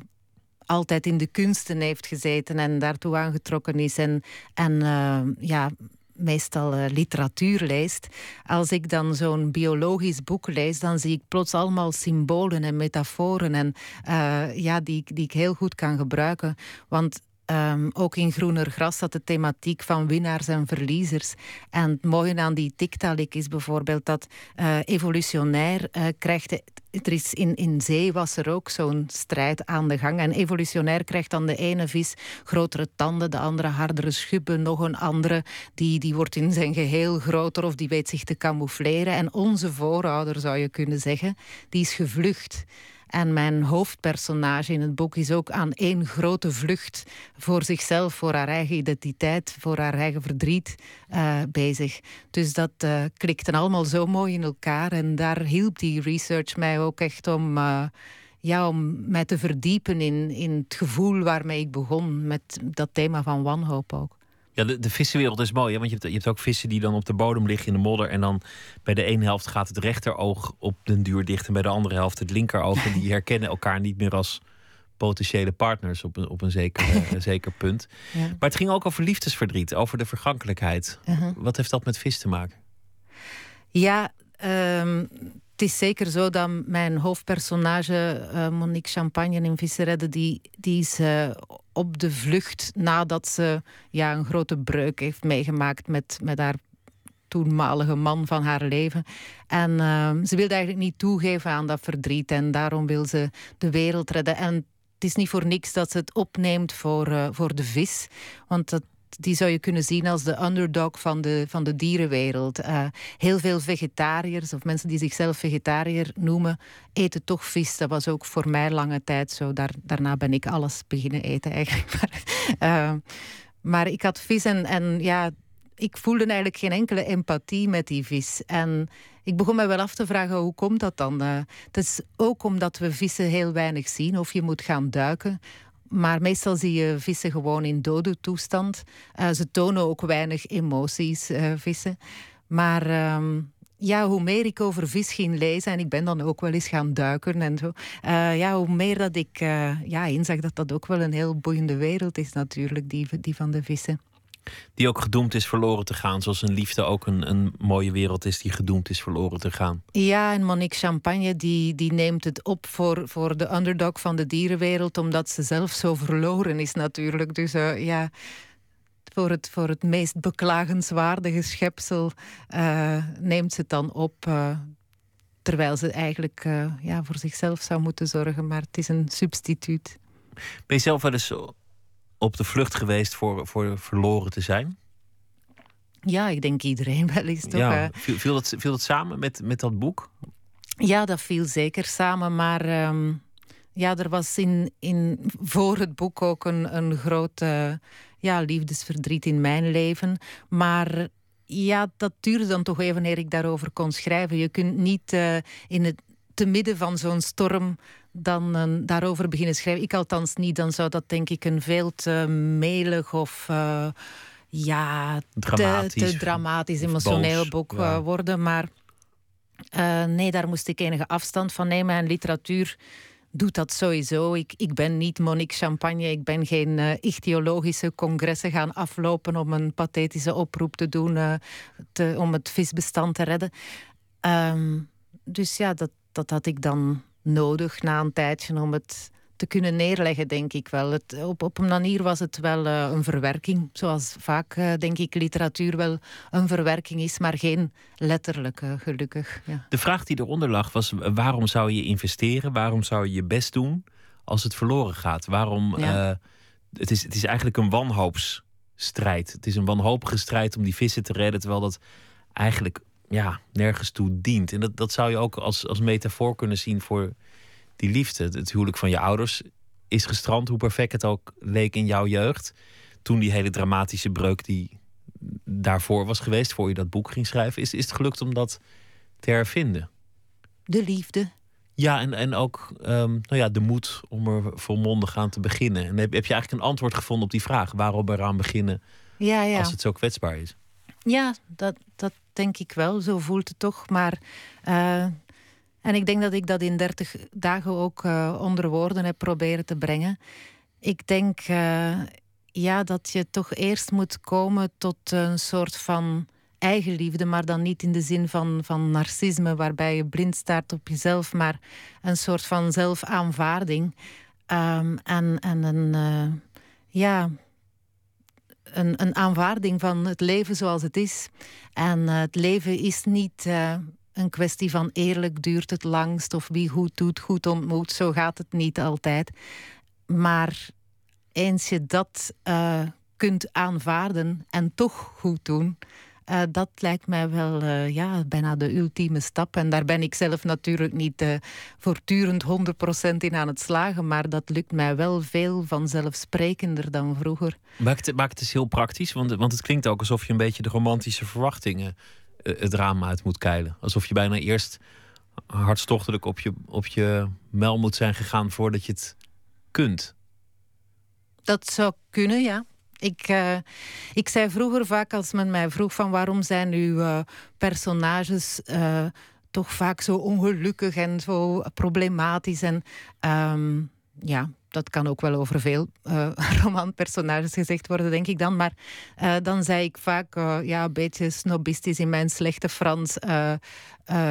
B: altijd in de kunsten heeft gezeten en daartoe aangetrokken is en, en uh, ja, meestal uh, literatuur leest. Als ik dan zo'n biologisch boek lees, dan zie ik plots allemaal symbolen en metaforen en, uh, ja, die, die ik heel goed kan gebruiken. Want Um, ook in Groener Gras staat de thematiek van winnaars en verliezers. En het mooie aan die tiktalik is bijvoorbeeld dat uh, evolutionair uh, krijgt... Er is in, in zee was er ook zo'n strijd aan de gang. En evolutionair krijgt dan de ene vis grotere tanden, de andere hardere schubben, nog een andere die, die wordt in zijn geheel groter of die weet zich te camoufleren. En onze voorouder, zou je kunnen zeggen, die is gevlucht. En mijn hoofdpersonage in het boek is ook aan één grote vlucht voor zichzelf, voor haar eigen identiteit, voor haar eigen verdriet uh, bezig. Dus dat uh, klikte allemaal zo mooi in elkaar. En daar hielp die research mij ook echt om. Uh, ja, om mij te verdiepen in, in het gevoel waarmee ik begon met dat thema van wanhoop ook.
A: Ja, de, de vissenwereld is mooi, hè? want je hebt, je hebt ook vissen die dan op de bodem liggen in de modder. En dan bij de ene helft gaat het rechteroog op den duur dicht. En bij de andere helft het linkeroog. En die herkennen elkaar niet meer als potentiële partners op een, op een zeker, uh, zeker punt. Ja. Maar het ging ook over liefdesverdriet, over de vergankelijkheid. Uh-huh. Wat heeft dat met vis te maken?
B: Ja, um, het is zeker zo dat mijn hoofdpersonage, uh, Monique Champagne in Visseredde, die, die is uh, op de vlucht nadat ze ja, een grote breuk heeft meegemaakt met, met haar toenmalige man van haar leven. En uh, ze wilde eigenlijk niet toegeven aan dat verdriet en daarom wil ze de wereld redden. En het is niet voor niks dat ze het opneemt voor, voor de vis. Want dat, die zou je kunnen zien als de underdog van de, van de dierenwereld. Uh, heel veel vegetariërs of mensen die zichzelf vegetariër noemen, eten toch vis. Dat was ook voor mij lange tijd zo. Daar, daarna ben ik alles beginnen eten eigenlijk. Maar, uh, maar ik had vis en, en ja, ik voelde eigenlijk geen enkele empathie met die vis. En ik begon me wel af te vragen, hoe komt dat dan? Uh, het is ook omdat we vissen heel weinig zien. Of je moet gaan duiken maar meestal zie je vissen gewoon in dode toestand. Uh, ze tonen ook weinig emoties, uh, vissen. Maar uh, ja, hoe meer ik over vis ging lezen, en ik ben dan ook wel eens gaan duiken en zo. Uh, ja, hoe meer dat ik ja, inzag dat dat ook wel een heel boeiende wereld is natuurlijk, die, die van de vissen.
A: Die ook gedoemd is verloren te gaan. Zoals een liefde ook een, een mooie wereld is die gedoemd is verloren te gaan.
B: Ja, en Monique Champagne die, die neemt het op voor, voor de underdog van de dierenwereld. Omdat ze zelf zo verloren is natuurlijk. Dus uh, ja, voor het, voor het meest beklagenswaardige schepsel uh, neemt ze het dan op. Uh, terwijl ze eigenlijk ja, voor zichzelf zou moeten zorgen. Maar het is een substituut.
A: Ben je zelf wel eens op de vlucht geweest voor, voor verloren te zijn?
B: Ja, ik denk iedereen wel eens toch.
A: Ja, viel, viel, dat, viel dat samen met, met dat boek?
B: Ja, dat viel zeker samen. Maar um, ja, er was in, in, voor het boek ook een, een groot uh, ja, liefdesverdriet in mijn leven. Maar ja, dat duurde dan toch even eer ik daarover kon schrijven. Je kunt niet uh, in het te midden van zo'n storm dan daarover beginnen schrijven. Ik althans niet. Dan zou dat denk ik een veel te melig of uh, ja,
A: dramatisch,
B: te, te dramatisch emotioneel boek worden. Maar nee, daar moest ik enige afstand van nemen. En literatuur doet dat sowieso. Ik, ik ben niet Monique Champagne. Ik ben geen uh, ichthyologische congressen gaan aflopen om een pathetische oproep te doen uh, te, om het visbestand te redden. Um, dus ja, dat, dat had ik dan nodig na een tijdje om het te kunnen neerleggen, denk ik wel. Het, op, op een manier was het wel uh, een verwerking. Zoals vaak, uh, denk ik, literatuur wel een verwerking is, maar geen letterlijke, gelukkig. Ja.
A: De vraag die eronder lag was: waarom zou je investeren? Waarom zou je je best doen als het verloren gaat? Waarom? Ja. Het, is, het is eigenlijk een wanhoopsstrijd. Het is een wanhopige strijd om die vissen te redden, terwijl dat eigenlijk ja, nergens toe dient. En dat, dat zou je ook als, als metafoor kunnen zien voor die liefde. Het huwelijk van je ouders is gestrand, hoe perfect het ook leek in jouw jeugd. Toen die hele dramatische breuk die daarvoor was geweest, voor je dat boek ging schrijven, is, is het gelukt om dat te hervinden?
B: De liefde.
A: Ja, en, en ook um, nou ja, de moed om er volmondig aan te beginnen. En heb, heb je eigenlijk een antwoord gevonden op die vraag? Waarom eraan beginnen
B: ja, ja.
A: als het zo kwetsbaar is?
B: Ja, dat, dat denk ik wel. Zo voelt het toch. Maar uh, en ik denk dat ik dat in 30 dagen ook uh, onder woorden heb proberen te brengen. Ik denk uh, ja, dat je toch eerst moet komen tot een soort van eigenliefde, maar dan niet in de zin van, van narcisme, waarbij je blind staart op jezelf, maar een soort van zelfaanvaarding. Um, en, en een, ja, een, een aanvaarding van het leven zoals het is. En het leven is niet een kwestie van eerlijk duurt het langst of wie goed doet, goed ontmoet. Zo gaat het niet altijd. Maar eens je dat uh, kunt aanvaarden en toch goed doen, uh, dat lijkt mij wel uh, ja, bijna de ultieme stap. En daar ben ik zelf natuurlijk niet voortdurend 100% in aan het slagen, maar dat lukt mij wel veel vanzelfsprekender dan vroeger.
A: Maakt het, maakt het heel praktisch, want, want het klinkt ook alsof je een beetje de romantische verwachtingen eh, het raam uit moet keilen. Alsof je bijna eerst hartstochtelijk op je, op je mel moet zijn gegaan voordat je het kunt.
B: Dat zou kunnen, ja. Ik, uh, ik zei vroeger vaak als men mij vroeg van waarom zijn uw uh, personages uh, toch vaak zo ongelukkig en zo problematisch. En um, ja, dat kan ook wel over veel uh, romanpersonages gezegd worden, denk ik dan. Maar uh, dan zei ik vaak, uh, ja, een beetje snobistisch in mijn slechte Frans...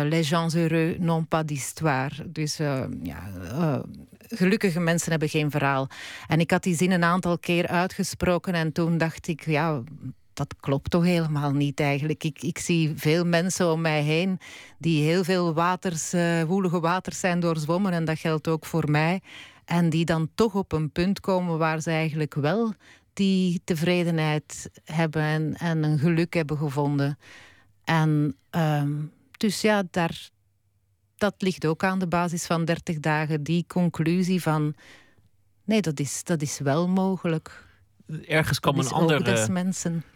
B: les gens heureux n'ont pas d'histoire. Dus ja, gelukkige mensen hebben geen verhaal. En ik had die zin een aantal keer uitgesproken en toen dacht ik... ja dat klopt toch helemaal niet eigenlijk. Ik, ik zie veel mensen om mij heen die heel veel waters, uh, woelige waters zijn doorzwommen. En dat geldt ook voor mij. En die dan toch op een punt komen waar ze eigenlijk wel die tevredenheid hebben en, en een geluk hebben gevonden. En um, dus ja, daar, dat ligt ook aan de basis van 30 dagen. Die conclusie van nee, dat is, dat is wel mogelijk.
A: Ergens kwam een ander,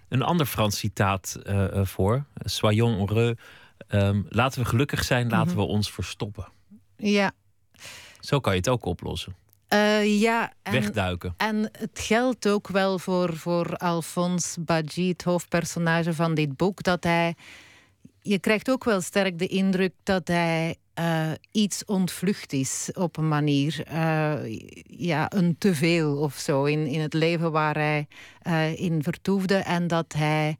A: een ander Frans citaat uh, voor. Soyons heureux. Um, laten we gelukkig zijn, laten mhm. we ons verstoppen.
B: Ja,
A: zo kan je het ook oplossen.
B: Uh, ja,
A: en, Wegduiken.
B: En het geldt ook wel voor, voor Alphonse Badji, het hoofdpersonage van dit boek, dat hij. Je krijgt ook wel sterk de indruk dat hij uh, iets ontvlucht is op een manier. Uh, ja, een teveel of zo in, in het leven waar hij in vertoefde. En dat hij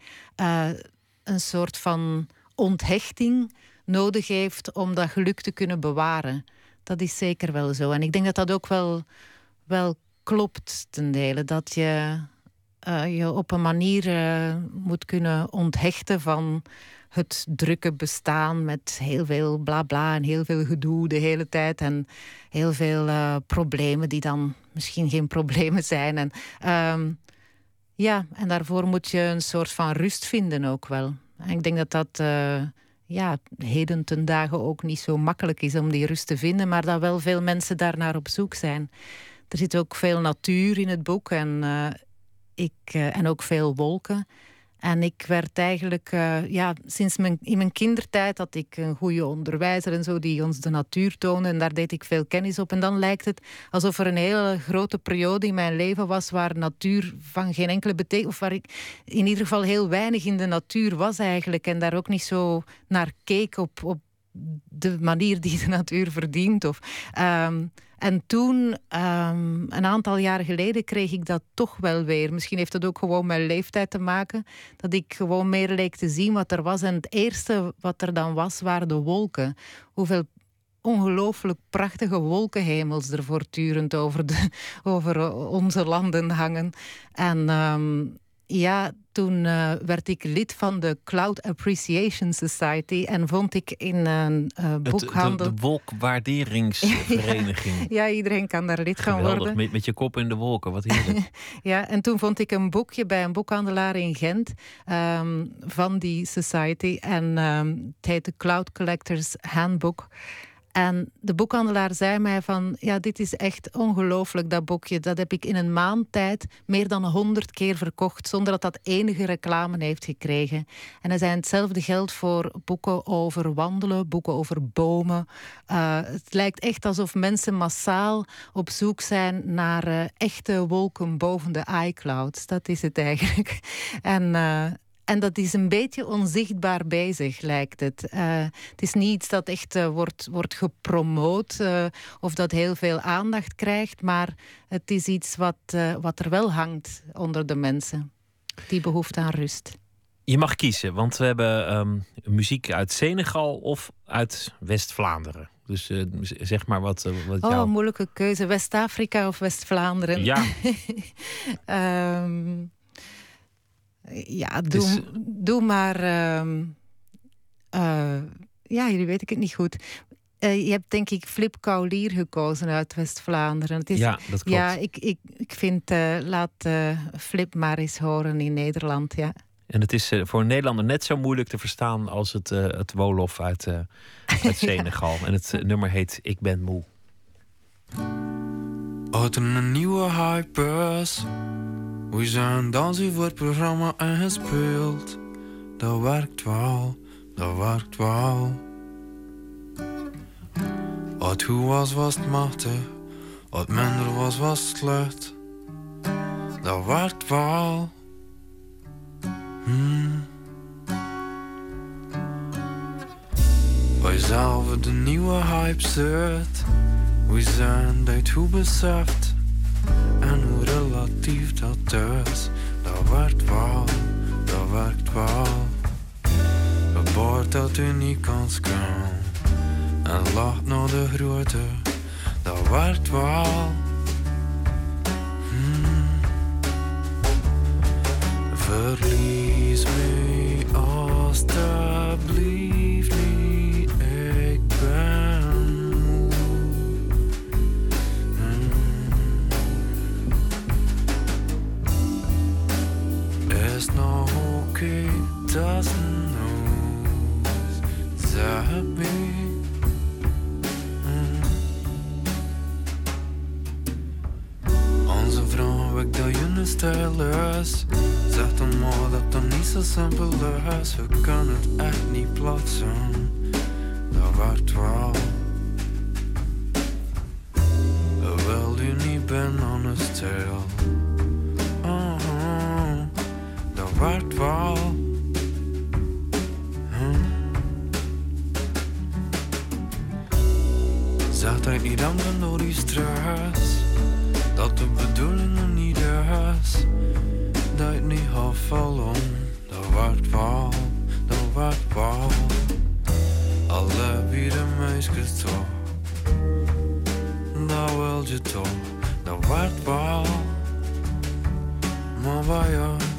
B: een soort van onthechting nodig heeft om dat geluk te kunnen bewaren. Dat is zeker wel zo. En ik denk dat dat ook wel, wel klopt ten dele. Dat je uh, je op een manier uh, moet kunnen onthechten van het drukke bestaan met heel veel bla bla en heel veel gedoe de hele tijd en heel veel uh, problemen die dan misschien geen problemen zijn. En, um, ja, en daarvoor moet je een soort van rust vinden ook wel. En ik denk dat dat ja, heden ten dagen ook niet zo makkelijk is om die rust te vinden, maar dat wel veel mensen daarnaar op zoek zijn. Er zit ook veel natuur in het boek en, uh, ik, uh, en ook veel wolken. En ik werd eigenlijk, uh, ja, sinds mijn, in mijn kindertijd had ik een goede onderwijzer en zo die ons de natuur toonde. En daar deed ik veel kennis op. En dan lijkt het alsof er een hele grote periode in mijn leven was waar natuur van geen enkele betekenis, of waar ik in ieder geval heel weinig in de natuur was eigenlijk. En daar ook niet zo naar keek op, op de manier die de natuur verdient. Of, um, en toen, um, een aantal jaren geleden, kreeg ik dat toch wel weer. Misschien heeft het ook gewoon met leeftijd te maken. Dat ik gewoon meer leek te zien wat er was. En het eerste wat er dan was, waren de wolken. Hoeveel ongelooflijk prachtige wolkenhemels er voortdurend over, de, over onze landen hangen. En um, ja, toen uh, werd ik lid van de Cloud Appreciation Society en vond ik in een uh, boekhandel.
A: de, de, wolkwaarderingsvereniging.
B: ja, iedereen kan daar lid gaan worden.
A: Met, met je kop in de wolken, wat heerlijk.
B: ja, en toen vond ik een boekje bij een boekhandelaar in Gent um, van die society. En um, het heet de Cloud Collectors Handbook. En de boekhandelaar zei mij van, ja, dit is echt ongelooflijk, dat boekje. Dat heb ik in een maand tijd meer dan honderd keer verkocht, zonder dat dat enige reclame heeft gekregen. En er zijn hetzelfde geldt voor boeken over wandelen, boeken over bomen. Uh, het lijkt echt alsof mensen massaal op zoek zijn naar uh, echte wolken boven de iClouds. Dat is het eigenlijk. En... Uh, en dat is een beetje onzichtbaar bezig, lijkt het. Uh, het is niet iets dat echt uh, wordt, wordt gepromoot uh, of dat heel veel aandacht krijgt, maar het is iets wat, wat er wel hangt onder de mensen. Die behoefte aan rust.
A: Je mag kiezen, want we hebben um, muziek uit Senegal of uit West-Vlaanderen. Dus zeg maar wat, wat
B: Oh, moeilijke keuze. West-Afrika of West-Vlaanderen?
A: Ja.
B: um, Ja, doe, doe maar. Uh, uh, ja, jullie weet ik het niet goed. Uh, je hebt denk ik Flip Kaulier gekozen uit West-Vlaanderen.
A: Ja, dat klopt.
B: Ja, ik, ik, ik vind, uh, laat Flip maar eens horen in Nederland, ja.
A: En het is voor een Nederlander net zo moeilijk te verstaan als het, het Wolof uit, uit Senegal. en het nummer heet Ik ben moe.
E: Uit een nieuwe hypers we zijn dansen voor het programma en gespeeld. Dat werkt wel, dat werkt wel. Wat goed was, was het machtig. Wat minder was, was slecht. Dat werkt wel. Hmm. Wij zelf de nieuwe hype zet. We zijn dat goed beseft. En hoe relatief dat is, dat werkt wel, dat werkt wel. Het bord dat u niet kan staan en lacht naar de grote, dat werkt wel. Hmm. Verlies me alstublieft No okay doesn't know Zahabi mm. Onze vrouw weet dat je een stijl is Zeg dan maar dat dat niet zo simpel is. We kunnen het echt niet plaatsen. Dat wordt wel. Wil u niet ben aan een stijl wel. Hm. Zegt hij niet aan door die stress Dat de bedoeling niet is Dat je niet afvallen Dat waard wel, dat waard wel Alle wie de meisjes toch Dat wil je toch Dat waard wel Maar waar je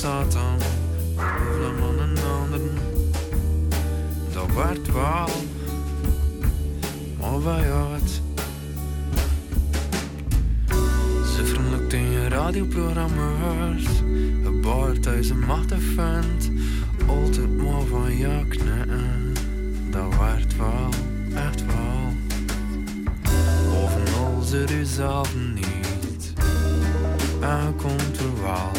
E: Satan, geloof hem aan een ander. Dat werkt wel, maar bij het. Ze vriendelijk in je radioprogramma's, thuis een machtig vent. Altijd maar van je knetten, dat werd wel, echt wel. Bovenal zit u zelf niet, en komt er wel,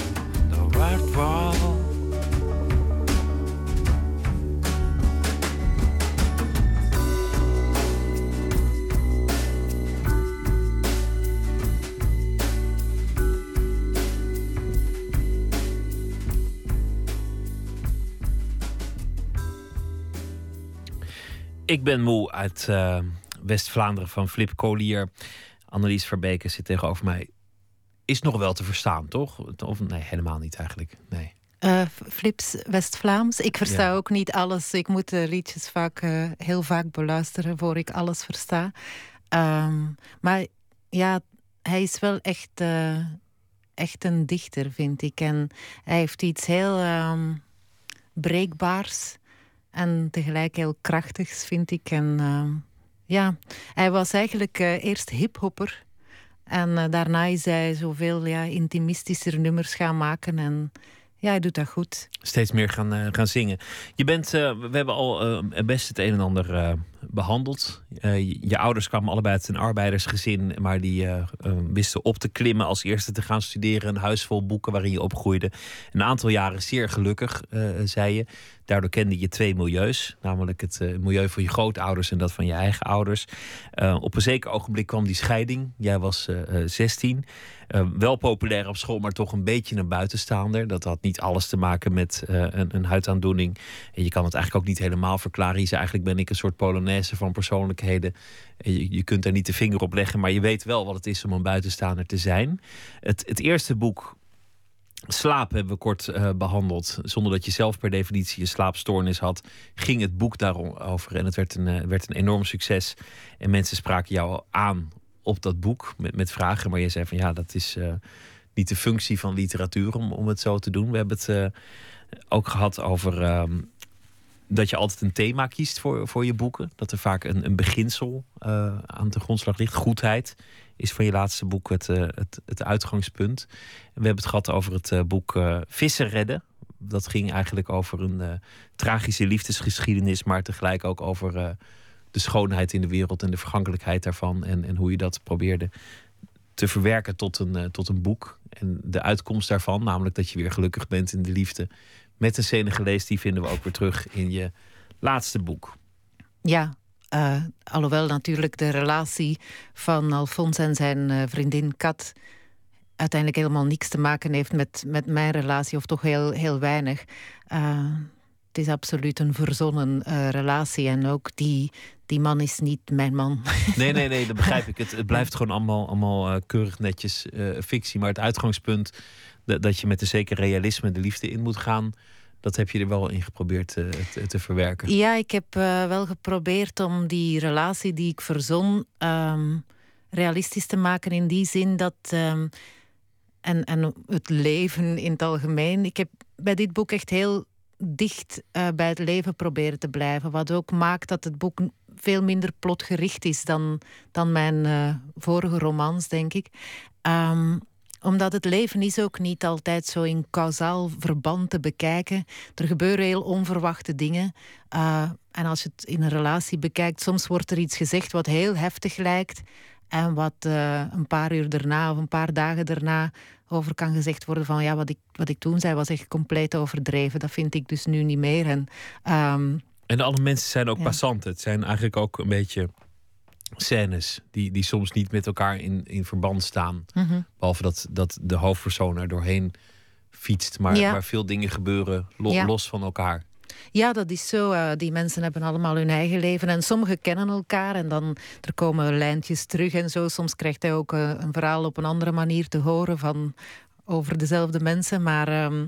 A: Ik ben moe uit eh, West-Vlaanderen van Flip Collier. Annelies Verbeke zit tegenover mij. Is nog wel te verstaan, toch? Of nee, helemaal niet eigenlijk. Nee.
B: Uh, Flips West-Vlaams. Ik versta
A: Ja.
B: ook niet alles. Ik moet de liedjes vaak, eh, heel vaak beluisteren voor ik alles versta. Ehm, maar ja, hij is wel echt, eh, echt een dichter, vind ik. En hij heeft iets heel ehm, breekbaars en tegelijk heel krachtigs, vind ik. En ehm, ja, hij was eigenlijk eh, eerst hiphopper. En eh, daarna is hij zoveel ja, intimistischer nummers gaan maken. En ja, hij doet dat goed.
A: Steeds meer gaan, eh, gaan zingen. Je bent, eh, we hebben al best het een en ander behandeld. Eh, je, ouders kwamen allebei uit een arbeidersgezin, maar die eh, eh, wisten op te klimmen als eerste te gaan studeren. Een huis vol boeken waarin je opgroeide. Een aantal jaren zeer gelukkig, zei je. Daardoor kende je twee milieus, namelijk het milieu van je grootouders en dat van je eigen ouders. Op een zeker ogenblik kwam die scheiding. Jij was eh, eh, 16. Eh, wel populair op school, maar toch een beetje een buitenstaander. Dat had niet alles te maken met een, een huidaandoening. En je kan het eigenlijk ook niet helemaal verklaren. Je zei eigenlijk ben ik een soort polonaise van persoonlijkheden. En Je, je kunt daar niet de vinger op leggen, maar je weet wel wat het is om een buitenstaander te zijn. Het, het eerste boek Slaap hebben we kort eh, behandeld. Zonder dat je zelf per definitie een slaapstoornis had, ging het boek daarover. En het werd een, eh, werd een enorm succes. En mensen spraken jou aan op dat boek met, met vragen. Maar je zei van ja, dat is eh, niet de functie van literatuur om, om het zo te doen. We hebben het ook gehad over ehm, dat je altijd een thema kiest voor, voor je boeken. Dat er vaak een, een beginsel eh, aan de grondslag ligt. Goedheid is van je laatste boek het, eh, het, het uitgangspunt. We hebben het gehad over het eh, boek Vissen redden. Dat ging eigenlijk over een tragische liefdesgeschiedenis, maar tegelijk ook over de schoonheid in de wereld en de vergankelijkheid daarvan. En, en hoe je dat probeerde te verwerken tot een, tot een boek. En de uitkomst daarvan, namelijk dat je weer gelukkig bent in de liefde met een Senegalees, die vinden we ook weer terug in je laatste boek.
B: Ja, eh, alhoewel natuurlijk de relatie van Alfons en zijn eh, vriendin Kat uiteindelijk helemaal niks te maken heeft met, met mijn relatie, of toch heel, heel weinig. Eh, het is absoluut een verzonnen eh, relatie en ook die, die man is niet mijn man.
A: Nee, nee, nee, dat begrijp ik. Het, het blijft gewoon allemaal, allemaal eh, keurig netjes eh, fictie. Maar het uitgangspunt dat, dat je met een zeker realisme de liefde in moet gaan, dat heb je er wel in geprobeerd te, te verwerken.
B: Ja, ik heb wel geprobeerd om die relatie die ik verzon ehm, realistisch te maken in die zin dat. ehm, en, en het leven in het algemeen. Ik heb bij dit boek echt heel dicht eh, bij het leven proberen te blijven. Wat ook maakt dat het boek veel minder plotgericht is dan, dan mijn eh, vorige romans, denk ik. Ehm, omdat het leven is ook niet altijd zo in kausaal verband te bekijken. Er gebeuren heel onverwachte dingen. Uh, en als je het in een relatie bekijkt, soms wordt er iets gezegd wat heel heftig lijkt. En wat uh, een paar uur daarna of een paar dagen daarna over kan gezegd worden van ja, wat ik, wat ik toen zei was echt compleet overdreven. Dat vind ik dus nu niet meer. En, um,
A: en alle mensen zijn ook
B: Ja.
A: passanten. Het zijn eigenlijk ook een beetje scènes die, die soms niet met elkaar in, in verband staan.
B: mhm.
A: Behalve dat, dat de hoofdpersoon er doorheen fietst. Maar,
B: Ja.
A: maar veel dingen gebeuren lo-
B: Ja.
A: los van elkaar.
B: Ja, dat is zo. Eh, die mensen hebben allemaal hun eigen leven. En sommigen kennen elkaar en dan er komen lijntjes terug en zo. Soms krijgt hij ook eh, een verhaal op een andere manier te horen van over dezelfde mensen. Maar ehm,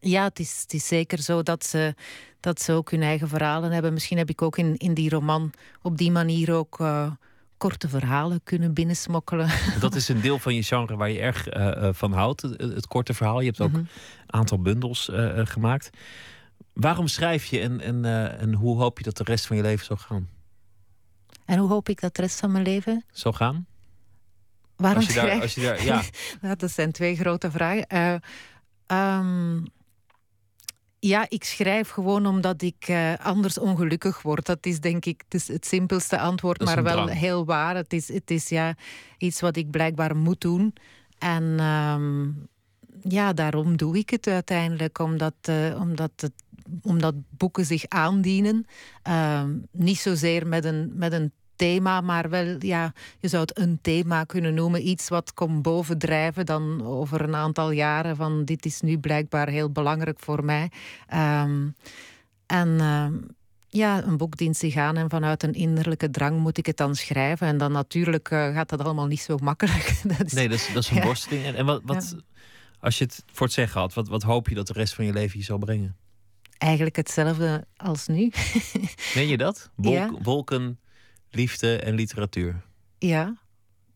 B: Ja, het is, het is zeker zo dat ze, dat ze ook hun eigen verhalen hebben. Misschien heb ik ook in, in die roman op die manier ook uh, korte verhalen kunnen binnensmokkelen.
A: Dat is een deel van je genre waar je erg uh, van houdt, het, het, korte verhaal. Je hebt ook mhm. een aantal bundels uh, gemaakt. Waarom schrijf je en, en, en hoe hoop je dat de rest van je leven zal gaan?
B: En hoe hoop ik dat de rest van mijn leven
A: zal gaan?
B: Waarom
A: als je daar, als je daar, ja.
B: dat zijn twee grote vragen. Um, ja, ik schrijf gewoon omdat ik uh, anders ongelukkig word. Dat is denk ik het, het simpelste antwoord, maar wel heel waar. Het is, het is ja, iets wat ik blijkbaar moet doen. En um, ja, daarom doe ik het uiteindelijk, omdat, uh, omdat, het, omdat boeken zich aandienen. Uh, niet zozeer met een, met een thema, maar wel, ja, je zou het een thema kunnen noemen. Iets wat komt bovendrijven dan over een aantal jaren van dit is nu blijkbaar heel belangrijk voor mij. Um, en uh, ja, een boek dient zich aan en vanuit een innerlijke drang moet ik het dan schrijven. En dan natuurlijk uh, gaat dat allemaal niet zo makkelijk.
A: dat is, nee, dat is, dat is een ja. borsteling. En, en wat, wat ja. als je het voor het zeggen had, wat, wat hoop je dat de rest van je leven je zal brengen?
B: Eigenlijk hetzelfde als nu.
A: Meen je dat? Ja. Wolken, liefde en literatuur.
B: Ja,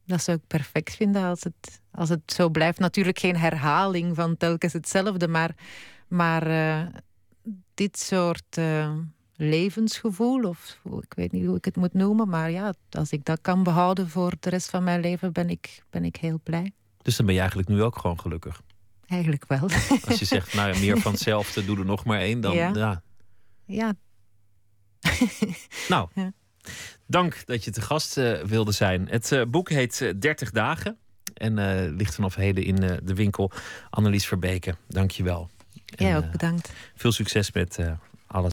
B: dat zou ik perfect vinden als het, als het zo blijft. Natuurlijk geen herhaling van telkens hetzelfde, maar, maar uh, dit soort uh, levensgevoel, of ik weet niet hoe ik het moet noemen, maar ja, als ik dat kan behouden voor de rest van mijn leven, ben ik, ben ik heel blij.
A: Dus dan ben je eigenlijk nu ook gewoon gelukkig?
B: Eigenlijk wel.
A: Als je zegt, nou meer van hetzelfde, doe er nog maar één, dan ja.
B: Ja. ja.
A: nou, ja. Dank dat je te gast uh, wilde zijn. Het uh, boek heet uh, 30 dagen en ligt vanaf heden in de winkel. Annelies Verbeke, dank je wel.
B: Jij ook bedankt.
A: Veel succes met